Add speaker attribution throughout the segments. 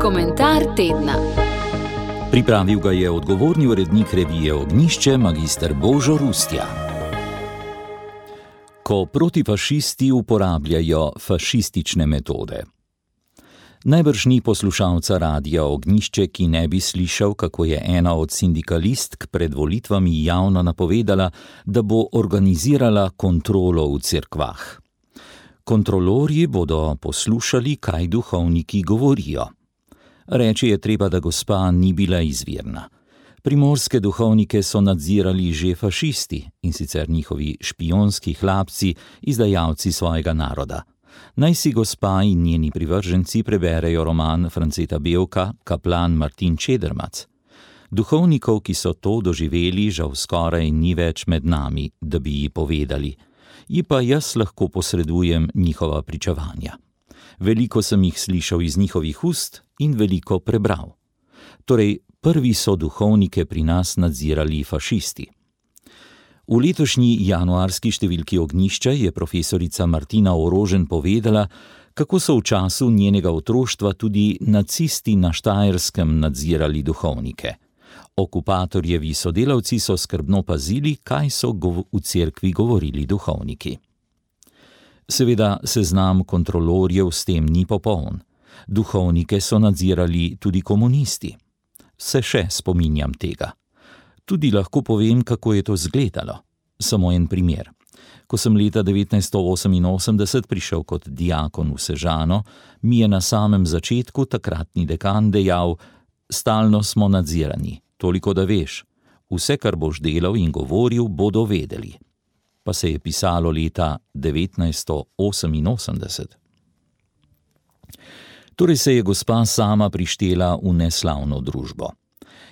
Speaker 1: Komentar tedna. Pripravil ga je odgovorni urednik revije Ognišče, magistr Božo Rustja. Ko protifašisti uporabljajo fašistične metode. Najbrž ni poslušalca radia Ognišče, ki ne bi slišal, kako je ena od sindikalistk pred volitvami javno napovedala, da bo organizirala kontrolo v cerkvah. Kontrolorji bodo poslušali, kaj duhovniki govorijo. Reči je treba, da gospa ni bila izvirna. Primorske duhovnike so nadzirali že fašisti in sicer njihovi špijonski hlapci, izdajalci svojega naroda. Naj si gospa in njeni privrženci preberejo roman Franceta Belka, kaplan Martin Čedermac. Duhovnikov, ki so to doživeli, žal skoraj ni več med nami, da bi ji povedali, ji pa jaz lahko posredujem njihova pričevanja. Veliko sem jih slišal iz njihovih ust in veliko prebral. Torej, prvi so duhovnike pri nas nadzirali fašisti. V letošnji januarski številki ognišča je profesorica Martina Orožen povedala, kako so v času njenega otroštva tudi nacisti na Štajerskem nadzirali duhovnike. Okupatorjevi sodelavci so skrbno pazili, kaj so v cerkvi govorili duhovniki. Seveda seznam kontrolorjev s tem ni popoln. Duhovnike so nadzirali tudi komunisti. Se še spominjam tega. Tudi lahko povem, kako je to izgledalo. Samo en primer. Ko sem leta 1988 prišel kot diakon v Sežano, mi je na samem začetku takratni dekan dejal: Stalno smo nadzirani, toliko da veš, vse, kar boš delal in govoril, bodo vedeli pa se je pisalo leta 1988. Torej se je gospa sama prištela v neslavno družbo.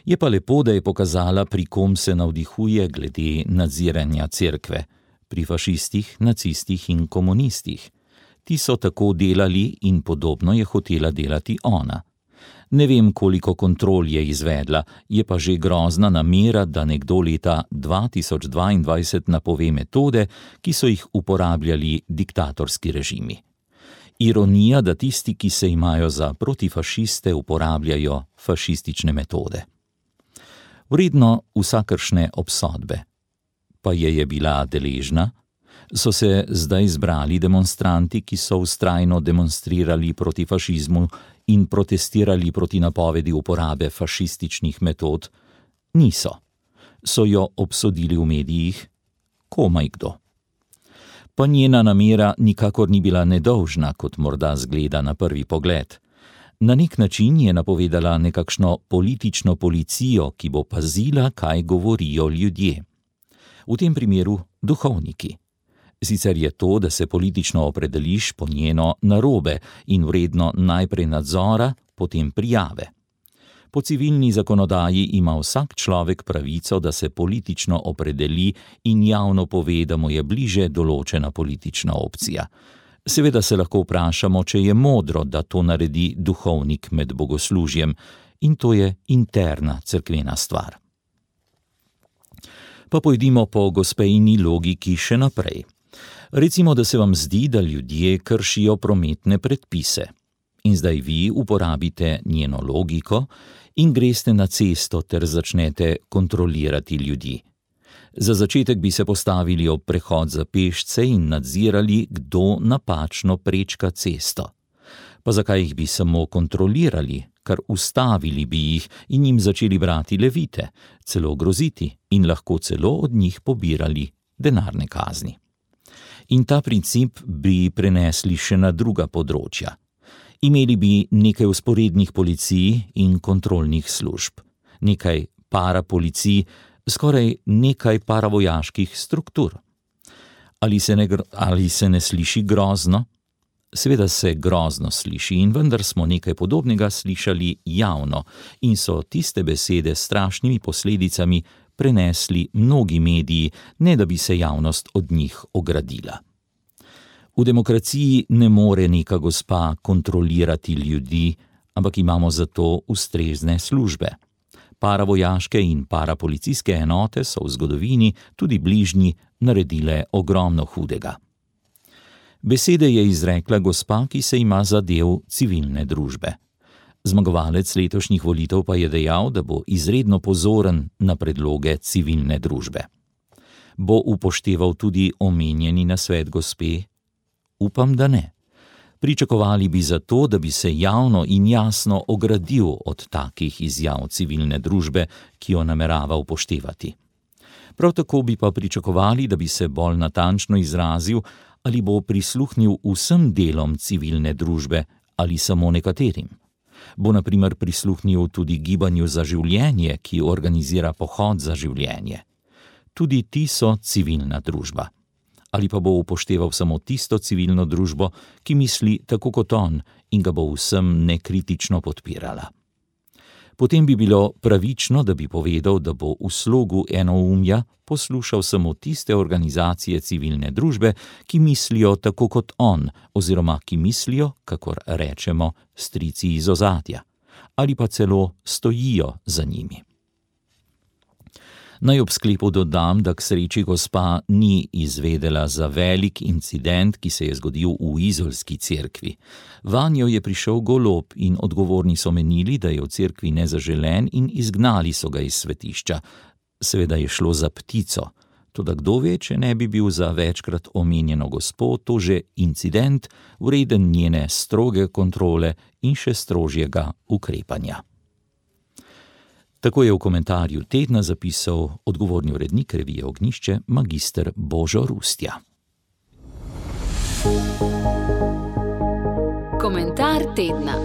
Speaker 1: Je pa lepo, da je pokazala, pri kom se navdihuje glede nadziranja cerkve, pri fašistih, nacistih in komunistih. Ti so tako delali in podobno je hotela delati ona. Ne vem, koliko kontrol je izvedla, je pa že grozna namera, da nekdo leta 2022 napove metode, ki so jih uporabljali diktatorski režimi. Ironija, da tisti, ki se imajo za protifašiste, uporabljajo fašistične metode. Vredno vsakršne obsodbe. Pa je je bila deležna? So se zdaj zbrali demonstranti, ki so ustrajno demonstrirali proti fašizmu in protestirali proti napovedi uporabe fašističnih metod, niso. So jo obsodili v medijih, komaj kdo. Pa njena namera nikakor ni bila nedolžna, kot morda zgleda na prvi pogled. Na nek način je napovedala nekakšno politično policijo, ki bo pazila, kaj govorijo ljudje. V tem primeru duhovniki. Sicer je to, da se politično opredeliš po njeno narobe in vredno najprej nadzora, potem prijave. Po civilni zakonodaji ima vsak človek pravico, da se politično opredeli in javno pove, da mu je bliže določena politična opcija. Seveda se lahko vprašamo, če je modro, da to naredi duhovnik med bogoslužjem, in to je interna crkvena stvar. Pa pojdimo po gospejni logiki še naprej. Recimo, da se vam zdi, da ljudje kršijo prometne predpise. In zdaj vi uporabite njeno logiko in greste na cesto ter začnete kontrolirati ljudi. Za začetek bi se postavili ob prehod za pešce in nadzirali, kdo napačno prečka cesto. Pa zakaj jih bi samo kontrolirali, kar ustavili bi jih in jim začeli brati levite, celo groziti in lahko celo od njih pobirali denarne kazni in ta princip bi prenesli še na druga področja. Imeli bi nekaj usporednih policij in kontrolnih služb, nekaj parapolicij, skoraj nekaj paravojaških struktur. Ali se, ne, ali se ne sliši grozno? Seveda se grozno sliši, in vendar smo nekaj podobnega slišali javno, in so tiste besede s strašnimi posledicami prenesli mnogi mediji, ne da bi se javnost od njih ogradila. V demokraciji ne more neka gospa kontrolirati ljudi, ampak imamo za to ustrezne službe. Paravojaške in parapolicijske enote so v zgodovini, tudi bližnji, naredile ogromno hudega. Besede je izrekla gospa, ki se ima za del civilne družbe. Zmagovalec letošnjih volitev pa je dejal, da bo izredno pozoren na predloge civilne družbe. Bo upošteval tudi omenjeni na svet gospe? Upam, da ne. Pričakovali bi zato, da bi se javno in jasno ogradil od takih izjav civilne družbe, ki jo namerava upoštevati. Prav tako bi pa pričakovali, da bi se bolj natančno izrazil, ali bo prisluhnil vsem delom civilne družbe ali samo nekaterim. Bo na primer prisluhnil tudi gibanju za življenje, ki organizira pohod za življenje. Tudi ti so civilna družba ali pa bo upošteval samo tisto civilno družbo, ki misli tako kot on in ga bo vsem nekritično podpirala. Potem bi bilo pravično, da bi povedal, da bo v slogu enoumja poslušal samo tiste organizacije civilne družbe, ki mislijo tako kot on, oziroma ki mislijo, kakor rečemo, strici iz ozadja, ali pa celo stojijo za njimi. Naj ob sklepu dodam, da k sreči gospa ni izvedela za velik incident, ki se je zgodil v izolski cerkvi. Vanjo je prišel golob in odgovorni so menili, da je v cerkvi nezaželen in izgnali so ga iz svetišča. Seveda je šlo za ptico. Toda kdo ve, če ne bi bil za večkrat omenjeno gospo to že incident, vreden njene stroge kontrole in še strožjega ukrepanja. Tako je v komentarju tedna zapisal odgovorni urednik revije Ognišče, magistr Božo Rustja. Komentar tedna.